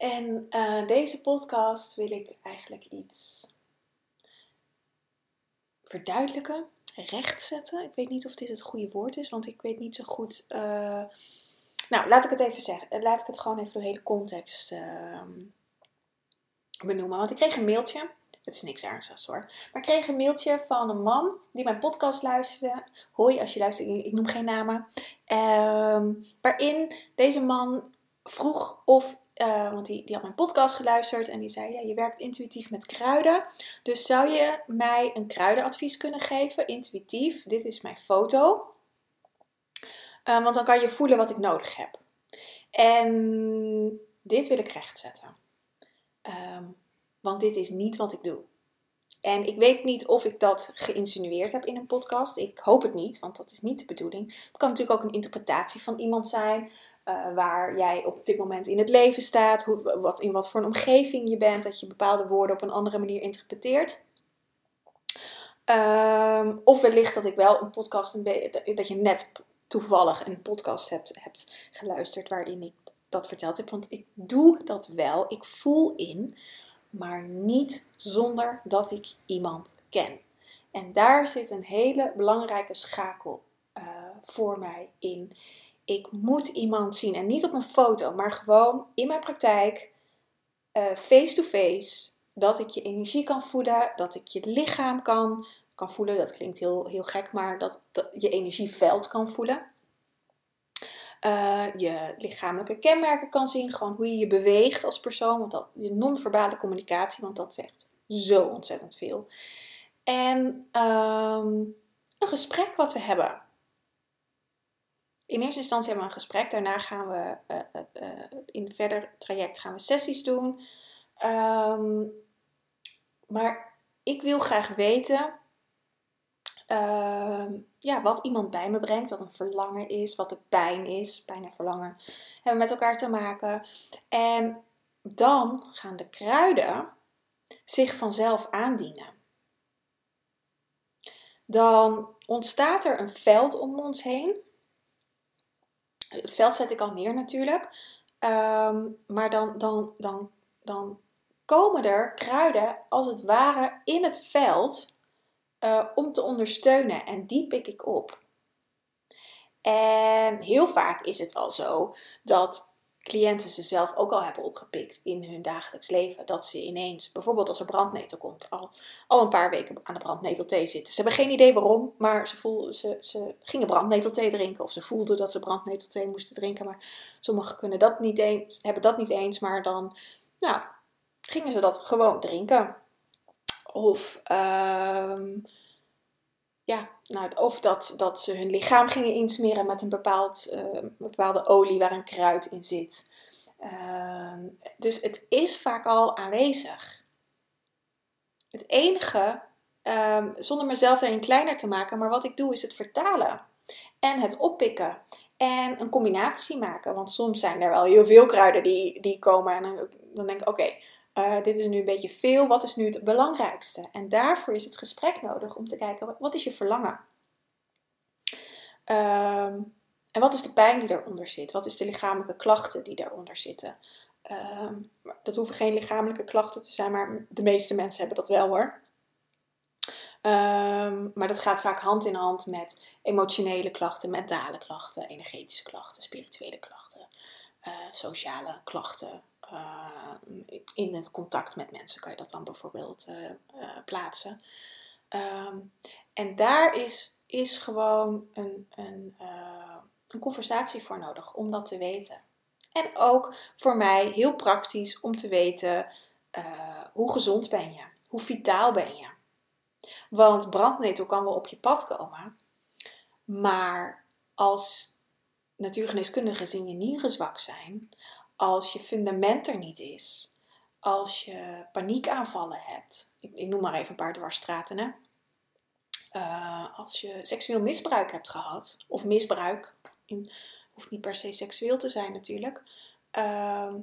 En uh, deze podcast wil ik eigenlijk iets verduidelijken, rechtzetten. Ik weet niet of dit het goede woord is, want ik weet niet zo goed. Uh, nou, laat ik het even zeggen. Laat ik het gewoon even de hele context uh, benoemen. Want ik kreeg een mailtje het is niks ernstigs hoor. Maar ik kreeg een mailtje van een man die mijn podcast luisterde. Hoi, als je luistert, ik, noem geen namen. Uh, waarin deze man vroeg of uh, want die, die had mijn podcast geluisterd en die zei: Ja, je werkt intuïtief met kruiden. Dus zou je mij een kruidenadvies kunnen geven? Intuïtief. Dit is mijn foto. Uh, want dan kan je voelen wat ik nodig heb. En dit wil ik rechtzetten. Um, want dit is niet wat ik doe. En ik weet niet of ik dat geïnsinueerd heb in een podcast. Ik hoop het niet, want dat is niet de bedoeling. Het kan natuurlijk ook een interpretatie van iemand zijn. Uh, waar jij op dit moment in het leven staat. Hoe, wat, in wat voor een omgeving je bent. Dat je bepaalde woorden op een andere manier interpreteert. Um, of wellicht dat ik wel een podcast. Dat je net toevallig een podcast hebt, hebt geluisterd. waarin ik dat verteld heb. Want ik doe dat wel. Ik voel in maar niet zonder dat ik iemand ken. En daar zit een hele belangrijke schakel uh, voor mij in. Ik moet iemand zien en niet op een foto, maar gewoon in mijn praktijk, face-to-face, -face, dat ik je energie kan voelen, dat ik je lichaam kan, kan voelen. Dat klinkt heel, heel gek, maar dat, je energieveld kan voelen. Uh, je lichamelijke kenmerken kan zien, gewoon hoe je je beweegt als persoon, want dat, je non-verbale communicatie, want dat zegt zo ontzettend veel. En um, een gesprek wat we hebben. In eerste instantie hebben we een gesprek, daarna gaan we uh, uh, in het verder traject gaan we sessies doen. Um, maar ik wil graag weten uh, ja, wat iemand bij me brengt, wat een verlangen is, wat de pijn is. Pijn en verlangen hebben met elkaar te maken. En dan gaan de kruiden zich vanzelf aandienen. Dan ontstaat er een veld om ons heen. Het veld zet ik al neer natuurlijk. Um, maar dan, dan, dan, dan komen er kruiden als het ware in het veld uh, om te ondersteunen. En die pik ik op. En heel vaak is het al zo dat cliënten ze zelf ook al hebben opgepikt in hun dagelijks leven. Dat ze ineens, bijvoorbeeld als er brandnetel komt, al, al een paar weken aan de brandnetelthee zitten. Ze hebben geen idee waarom, maar ze, voelden, ze, ze gingen brandnetelthee drinken. Of ze voelden dat ze brandnetelthee moesten drinken. Maar sommigen kunnen dat niet eens, hebben dat niet eens, maar dan nou, gingen ze dat gewoon drinken. Of, uh, ja, nou, of dat, dat ze hun lichaam gingen insmeren met een bepaald, uh, bepaalde olie waar een kruid in zit. Uh, dus het is vaak al aanwezig. Het enige, uh, zonder mezelf erin kleiner te maken, maar wat ik doe is het vertalen en het oppikken. En een combinatie maken. Want soms zijn er wel heel veel kruiden die, die komen. En dan denk ik, oké, uh, dit is nu een beetje veel, wat is nu het belangrijkste? En daarvoor is het gesprek nodig om te kijken, wat is je verlangen? Um, en wat is de pijn die daaronder zit? Wat is de lichamelijke klachten die daaronder zitten? Um, dat hoeven geen lichamelijke klachten te zijn, maar de meeste mensen hebben dat wel hoor. Um, maar dat gaat vaak hand in hand met emotionele klachten, mentale klachten, energetische klachten, spirituele klachten, uh, sociale klachten, eh, in het contact met mensen kan je dat dan bijvoorbeeld plaatsen. Ehm, en daar is, is gewoon een, een, een conversatie voor nodig om dat te weten. En ook voor mij heel praktisch om te weten hoe gezond ben je, hoe vitaal ben je. Want brandnetel kan wel op je pad komen, maar als natuurgeneeskundige gezien je nieren zwak zijn, als je fundament er niet is, als je paniekaanvallen hebt, ik, ik noem maar even een paar dwarsstraten, hè? Uh, als je seksueel misbruik hebt gehad, of misbruik, in, hoeft niet per se seksueel te zijn natuurlijk, uh,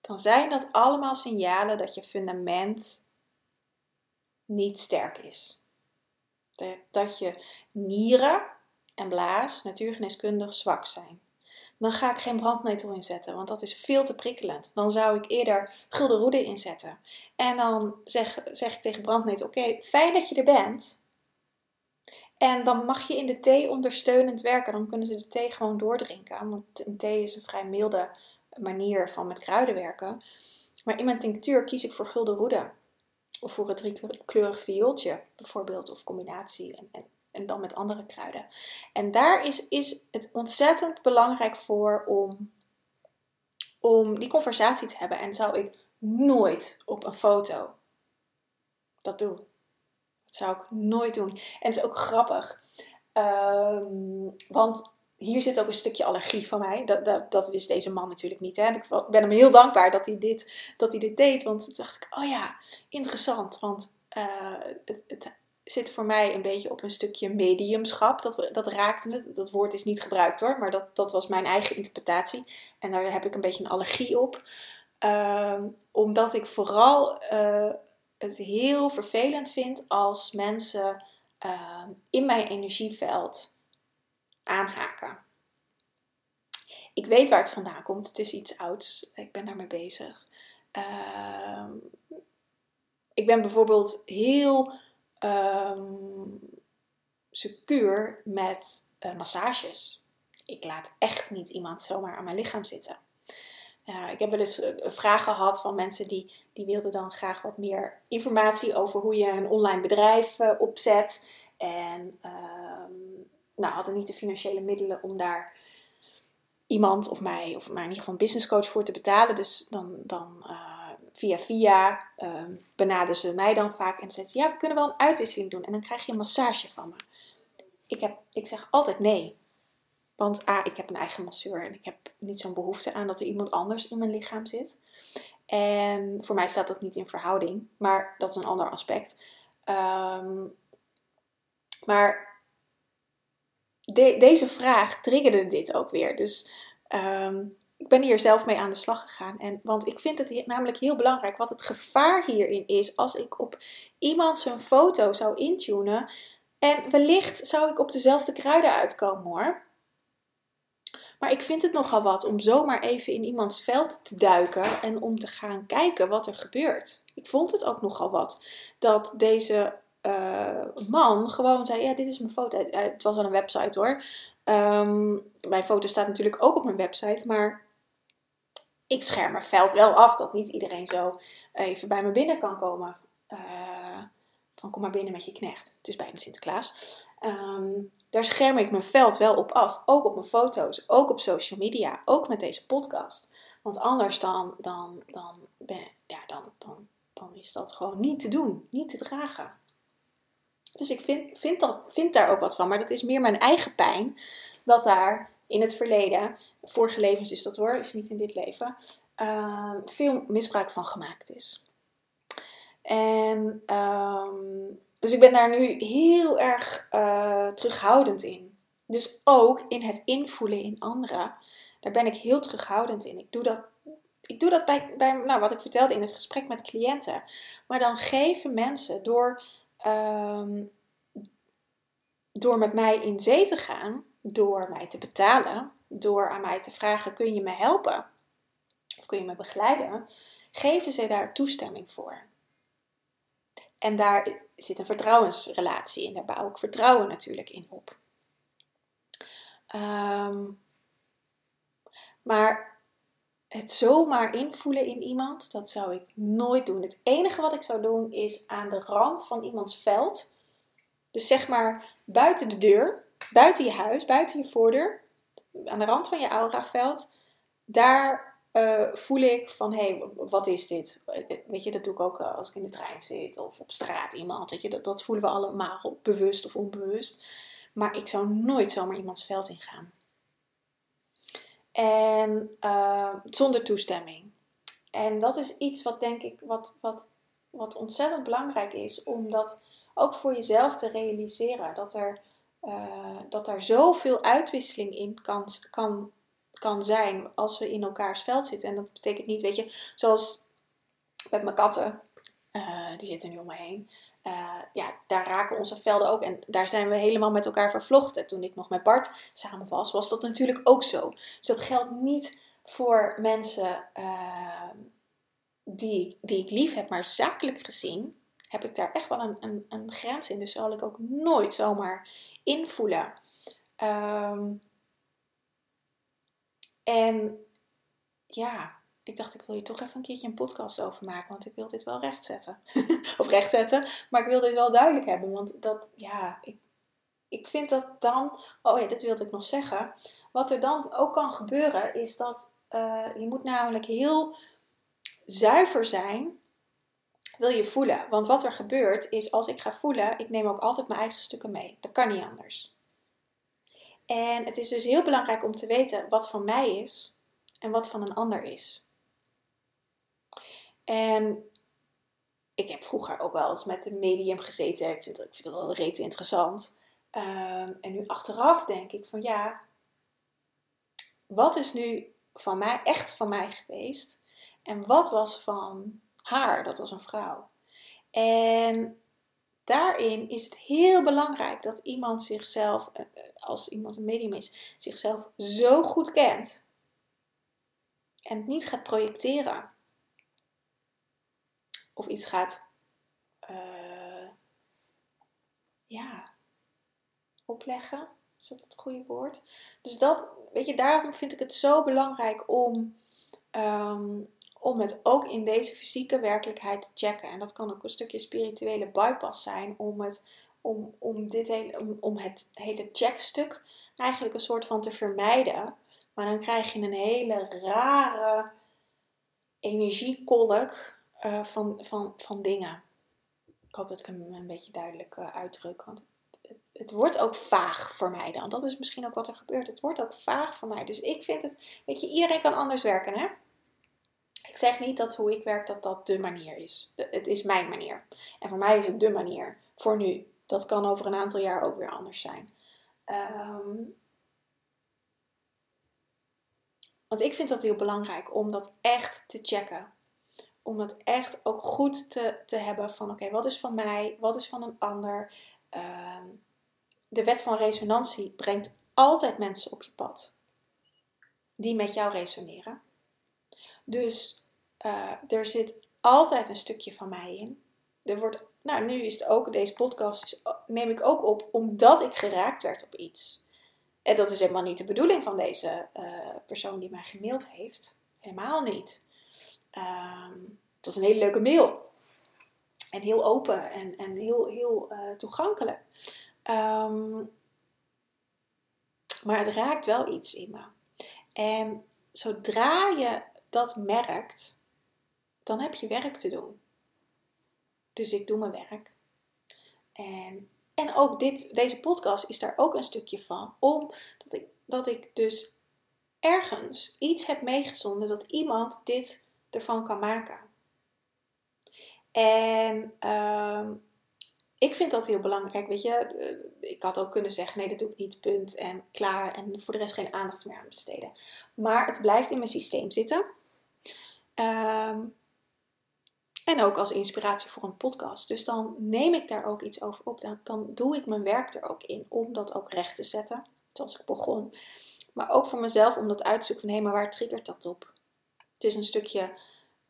dan zijn dat allemaal signalen dat je fundament niet sterk is. Dat je nieren en blaas natuurgeneeskundig zwak zijn. Dan ga ik geen brandnetel inzetten, want dat is veel te prikkelend. Dan zou ik eerder gulden roede inzetten. En dan zeg, zeg ik tegen brandnetel: Oké, fijn dat je er bent. En dan mag je in de thee ondersteunend werken. Dan kunnen ze de thee gewoon doordrinken. Want een thee is een vrij milde manier van met kruiden werken. Maar in mijn tinctuur kies ik voor gulden roede. Of voor het driekleurig viooltje bijvoorbeeld, of combinatie. En, en, en, dan met andere kruiden. En daar is, is het ontzettend belangrijk voor om, om die conversatie te hebben. En zou ik nooit op een foto dat doen. Dat zou ik nooit doen. En het is ook grappig. Um, want hier zit ook een stukje allergie van mij. Dat, dat, wist deze man natuurlijk niet. Hè? Ik ben hem heel dankbaar dat hij dit, dat hij dit deed. Want toen dacht ik, oh ja, interessant. Want uh, het, het, zit voor mij een beetje op een stukje mediumschap. Dat, dat raakte me. Dat woord is niet gebruikt hoor. Maar dat, dat was mijn eigen interpretatie. En daar heb ik een beetje een allergie op. Uh, omdat ik vooral uh, het heel vervelend vind als mensen ehm, in mijn energieveld aanhaken. Ik weet waar het vandaan komt. Het is iets ouds. Ik ben daarmee bezig. Uh, ik ben bijvoorbeeld heel um, secuur met uh, massages. Ik laat echt niet iemand zomaar aan mijn lichaam zitten. Ik heb wel eens uh, vragen gehad van mensen die, die wilden dan graag wat meer informatie over hoe je een online bedrijf uh, opzet. En ehm, nou, hadden niet de financiële middelen om daar iemand of mij, of maar in ieder geval een business coach voor te betalen. Dus dan, dan via via uh, benaderden ze mij dan vaak en zeiden ze, ja, we kunnen wel een uitwisseling doen en dan krijg je een massage van me. Ik, heb, ik zeg altijd nee. Want A, ik heb een eigen masseur en ik heb niet zo'n behoefte aan dat er iemand anders in mijn lichaam zit. En voor mij staat dat niet in verhouding, maar dat is een ander aspect. Um, maar deze vraag triggerde dit ook weer. Dus ehm, ik ben hier zelf mee aan de slag gegaan. En, want ik vind het namelijk heel belangrijk wat het gevaar hierin is. Als ik op iemand zijn foto zou intunen. En wellicht zou ik op dezelfde kruiden uitkomen hoor. Maar ik vind het nogal wat om zomaar even in iemands veld te duiken en om te gaan kijken wat er gebeurt. Ik vond het ook nogal wat dat deze uh, man gewoon zei: Ja, dit is mijn foto. Het was aan een website hoor. Um, mijn foto staat natuurlijk ook op mijn website, maar ik scherm mijn veld wel af dat niet iedereen zo even bij me binnen kan komen. Uh, van kom maar binnen met je knecht. Het is bijna Sinterklaas. Um, daar scherm ik mijn veld wel op af. Ook op mijn foto's, ook op social media, ook met deze podcast. Want anders dan, dan, dan, ben, ja, dan, dan, dan is dat gewoon niet te doen, niet te dragen. Dus ik vind, vind, dat, vind daar ook wat van. Maar dat is meer mijn eigen pijn. Dat daar in het verleden, vorige levens is dat hoor, is niet in dit leven, uh, veel misbruik van gemaakt is. En um, dus ik ben daar nu heel erg uh, terughoudend in. Dus ook in het invoelen in anderen, daar ben ik heel terughoudend in. Ik doe dat, ik doe dat bij, bij nou, wat ik vertelde in het gesprek met cliënten. Maar dan geven mensen door Ehm, door met mij in zee te gaan, door mij te betalen, door aan mij te vragen: kun je me helpen? Of kun je me begeleiden? Geven ze daar toestemming voor. En daar zit een vertrouwensrelatie in. Daar bouw ik vertrouwen natuurlijk in op. Um, maar het zomaar invoelen in iemand, dat zou ik nooit doen. Het enige wat ik zou doen is aan de rand van iemands veld, dus zeg maar buiten de deur, buiten je huis, buiten je voordeur, aan de rand van je auraveld, daar uh, voel ik van hé, hey, wat is dit? Weet je, dat doe ik ook eh, als ik in de trein zit of op straat iemand. Weet je, dat, voelen we allemaal, bewust of onbewust. Maar ik zou nooit zomaar iemands veld ingaan. En uh, zonder toestemming. En dat is iets wat denk ik, wat, wat, wat ontzettend belangrijk is, om dat ook voor jezelf te realiseren. Dat er, uh, dat er zoveel uitwisseling in kan, kan, kan zijn als we in elkaars veld zitten. En dat betekent niet, weet je, zoals met mijn katten, uh, die zitten nu om me heen. Uh, ja, daar raken onze velden ook. En daar zijn we helemaal met elkaar vervlochten. Toen ik nog met Bart samen was, was dat natuurlijk ook zo. Dus dat geldt niet voor mensen die, die ik lief heb. Maar zakelijk gezien heb ik daar echt wel een, een, een grens in. Dus zal ik ook nooit zomaar invoelen. Um, en ja, ik dacht, ik wil je toch even een keertje een podcast over maken, want ik wil dit wel rechtzetten. of rechtzetten, maar ik wil dit wel duidelijk hebben, want dat, ja, ik, ik vind dat dan, oh ja, dit wilde ik nog zeggen. Wat er dan ook kan gebeuren, is dat uh, je moet namelijk heel zuiver zijn, wil je voelen. Want wat er gebeurt, is als ik ga voelen, ik neem ook altijd mijn eigen stukken mee. Dat kan niet anders. En het is dus heel belangrijk om te weten wat van mij is en wat van een ander is. En ik heb vroeger ook wel eens met een medium gezeten. Ik vind, ik vind dat wel reet interessant. Um, en nu achteraf denk ik van ja, wat is nu van mij, echt van mij geweest? En wat was van haar? Dat was een vrouw. En daarin is het heel belangrijk dat iemand zichzelf, eh, eh, als iemand een medium is, zichzelf zo goed kent. En het niet gaat projecteren. Of iets gaat, uh, ja, opleggen. Is dat het goede woord? Dus dat, weet je, daarom vind ik het zo belangrijk om um, om het ook in deze fysieke werkelijkheid te checken. En dat kan ook een stukje spirituele bypass zijn om het, om, om dit hele, om, om het hele checkstuk eigenlijk een soort van te vermijden. Maar dan krijg je een hele rare energiekolk uh, van, van, van dingen. Ik hoop dat ik hem een beetje duidelijk uh, uitdruk. Want het, het, wordt ook vaag voor mij dan. Dat is misschien ook wat er gebeurt. Het wordt ook vaag voor mij. Dus ik vind het, weet je, iedereen kan anders werken hè. Ik zeg niet dat hoe ik werk, dat dat de manier is. het is mijn manier. En voor mij is het de manier. Voor nu. Dat kan over een aantal jaar ook weer anders zijn. Um, want ik vind dat heel belangrijk om dat echt te checken. Om dat echt ook goed te, te hebben van oké, wat is van mij, wat is van een ander. Um, de wet van resonantie brengt altijd mensen op je pad die met jou resoneren. Dus uh, er zit altijd een stukje van mij in. Er wordt, nou, nu is het ook, deze podcast neem ik ook op omdat ik geraakt werd op iets. En dat is helemaal niet de bedoeling van deze uh, persoon die mij gemaild heeft. Helemaal niet. Um, het was een hele leuke mail. En heel open en, en heel, heel toegankelijk. Um, maar het raakt wel iets in me. En zodra je dat merkt, dan heb je werk te doen. Dus ik doe mijn werk. En, en ook dit, deze podcast is daar ook een stukje van. Omdat ik, dat ik dus ergens iets heb meegezonden dat iemand dit ervan kan maken. En uh, ik vind dat heel belangrijk. Weet je, eh, ik had ook kunnen zeggen: nee, dat doe ik niet, punt. En klaar. En voor de rest geen aandacht meer aan besteden. Maar het blijft in mijn systeem zitten. Um, en ook als inspiratie voor een podcast. Dus dan neem ik daar ook iets over op. Dan, dan doe ik mijn werk er ook in om dat ook recht te zetten. Zoals ik begon. Maar ook voor mezelf om dat uit te zoeken van hé, maar waar triggert dat op? Het is een stukje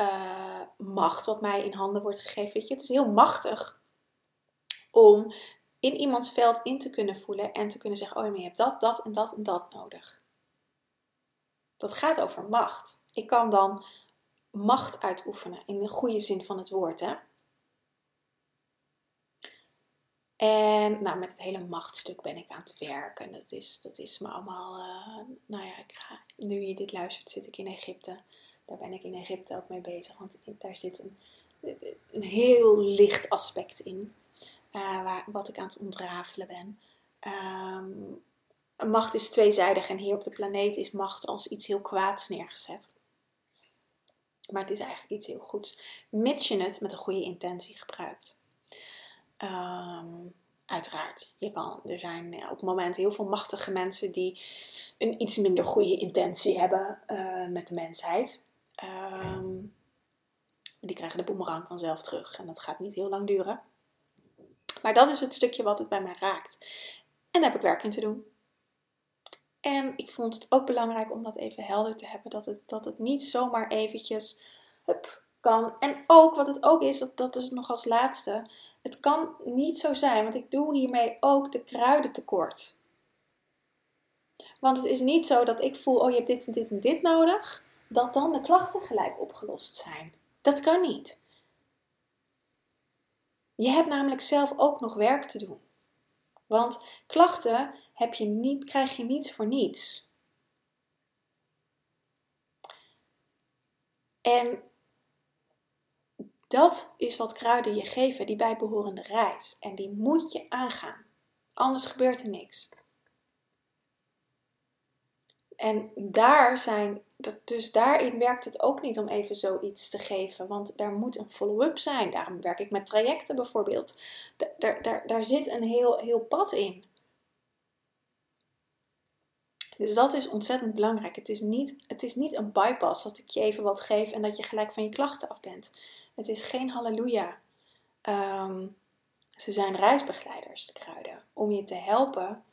uh, macht wat mij in handen wordt gegeven. Het is heel machtig om in iemands veld in te kunnen voelen en te kunnen zeggen: Oh, maar je hebt dat, dat en dat en dat nodig. Dat gaat over macht. Ik kan dan macht uitoefenen in de goede zin van het woord. Hè? En nou, met het hele machtstuk ben ik aan het werken. Dat is, dat is me allemaal. Uh, nou ja, ik ga, nu je dit luistert, zit ik in Egypte. Daar ben ik in Egypte ook mee bezig. Want daar zit een, een heel licht aspect in. Uh, waar, wat ik aan het ontrafelen ben. Um, macht is tweezijdig en hier op de planeet is macht als iets heel kwaads neergezet. Maar het is eigenlijk iets heel goeds, mits je het met een goede intentie gebruikt. Um, uiteraard, je kan, er zijn op het moment heel veel machtige mensen die een iets minder goede intentie hebben uh, met de mensheid. Um, die krijgen de boemerang vanzelf terug en dat gaat niet heel lang duren. Maar dat is het stukje wat het bij mij raakt. En daar heb ik werk in te doen. En ik vond het ook belangrijk om dat even helder te hebben. Dat het, dat het niet zomaar eventjes hup, kan. En ook, wat het ook is, dat, dat is nog als laatste. Het kan niet zo zijn, want ik doe hiermee ook de kruiden tekort. Want het is niet zo dat ik voel, oh je hebt dit en dit en dit nodig, dat dan de klachten gelijk opgelost zijn. Dat kan niet. Je hebt namelijk zelf ook nog werk te doen. Want klachten heb je niet, krijg je niets voor niets. En dat is wat kruiden je geven, die bijbehorende reis. En die moet je aangaan. Anders gebeurt er niks. En daar zijn, dus daarin werkt het ook niet om even zoiets te geven, want daar moet een follow-up zijn. Daarom werk ik met trajecten bijvoorbeeld. Daar, daar, daar zit een heel, heel pad in. Dus dat is ontzettend belangrijk. Het is, niet, het is niet een bypass dat ik je even wat geef en dat je gelijk van je klachten af bent. Het is geen halleluja. Ehm, ze zijn reisbegeleiders, de kruiden, om je te helpen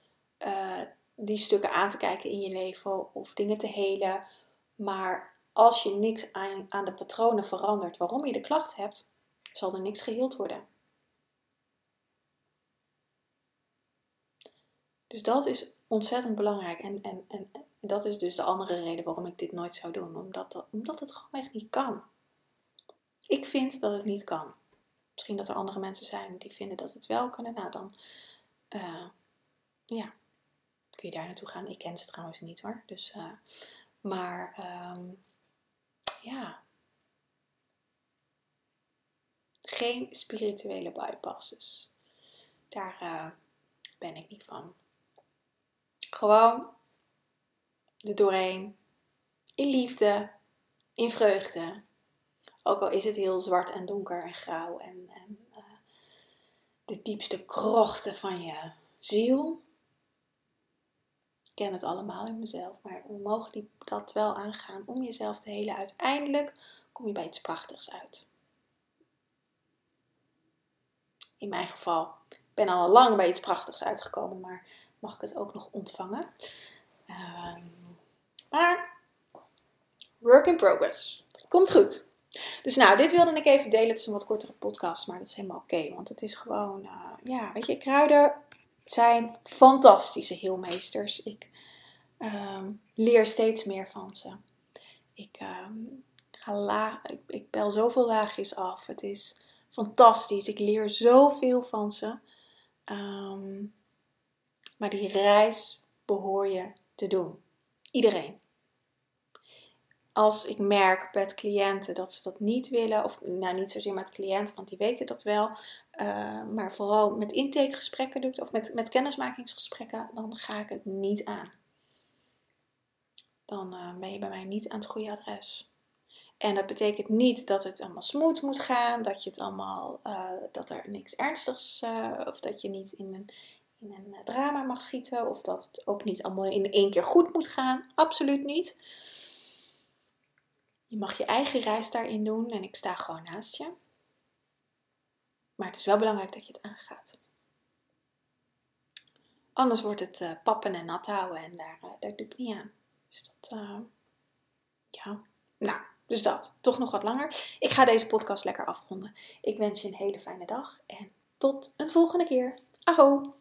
uh, die stukken aan te kijken in je leven of dingen te helen. Maar als je niks aan, aan de patronen verandert waarom je de klacht hebt, zal er niks geheeld worden. Dus dat is ontzettend belangrijk. En, en, en dat is dus de andere reden waarom ik dit nooit zou doen. Omdat, dat, omdat het gewoon echt niet kan. Ik vind dat het niet kan. Misschien dat er andere mensen zijn die vinden dat het wel kunnen. Nou, dan uh, ja, kun je daar naartoe gaan. Ik ken ze trouwens niet hoor. Dus, uh, maar um, ja. Geen spirituele bypasses. Daar uh, ben ik niet van. Gewoon er doorheen. In liefde. In vreugde. Ook al is het heel zwart en donker en grauw en, uh, de diepste krochten van je ziel. Ken het allemaal in mezelf, maar we mogen die, dat wel aangaan om jezelf te helen. Uiteindelijk kom je bij iets prachtigs uit. In mijn geval, ik ben al lang bij iets prachtigs uitgekomen, maar mag ik het ook nog ontvangen. Ehm, maar work in progress. Komt goed. Dus nou, dit wilde ik even delen. Het is een wat kortere podcast, maar dat is helemaal oké. want het is gewoon, uh, ja, weet je, kruiden zijn fantastische heelmeesters. Ik um, leer steeds meer van ze. Ik, um, ga ik, ik bel zoveel laagjes af. Het is fantastisch. Ik leer zoveel van ze. Um, maar die reis behoor je te doen. Iedereen. Als ik merk bij cliënten dat ze dat niet willen, of nou niet zozeer met cliënten, want die weten dat wel, uh, maar vooral met intakegesprekken doe of met, met kennismakingsgesprekken, dan ga ik het niet aan. Dan uh, ben je bij mij niet aan het goede adres. En dat betekent niet dat het allemaal smooth moet gaan, dat je het allemaal, uh, dat er niks ernstigs, of dat je niet in een, in een eh, drama mag schieten of dat het ook niet allemaal in één keer goed moet gaan. Absoluut niet. Je mag je eigen reis daarin doen en ik sta gewoon naast je. Maar het is wel belangrijk dat je het aangaat. Anders wordt het uh, pappen en nat houden en daar, uh, daar doe ik niet aan. Dus dat, uh, ja, nou, dus dat. Toch nog wat langer. Ik ga deze podcast lekker afronden. Ik wens je een hele fijne dag en tot een volgende keer. Aho!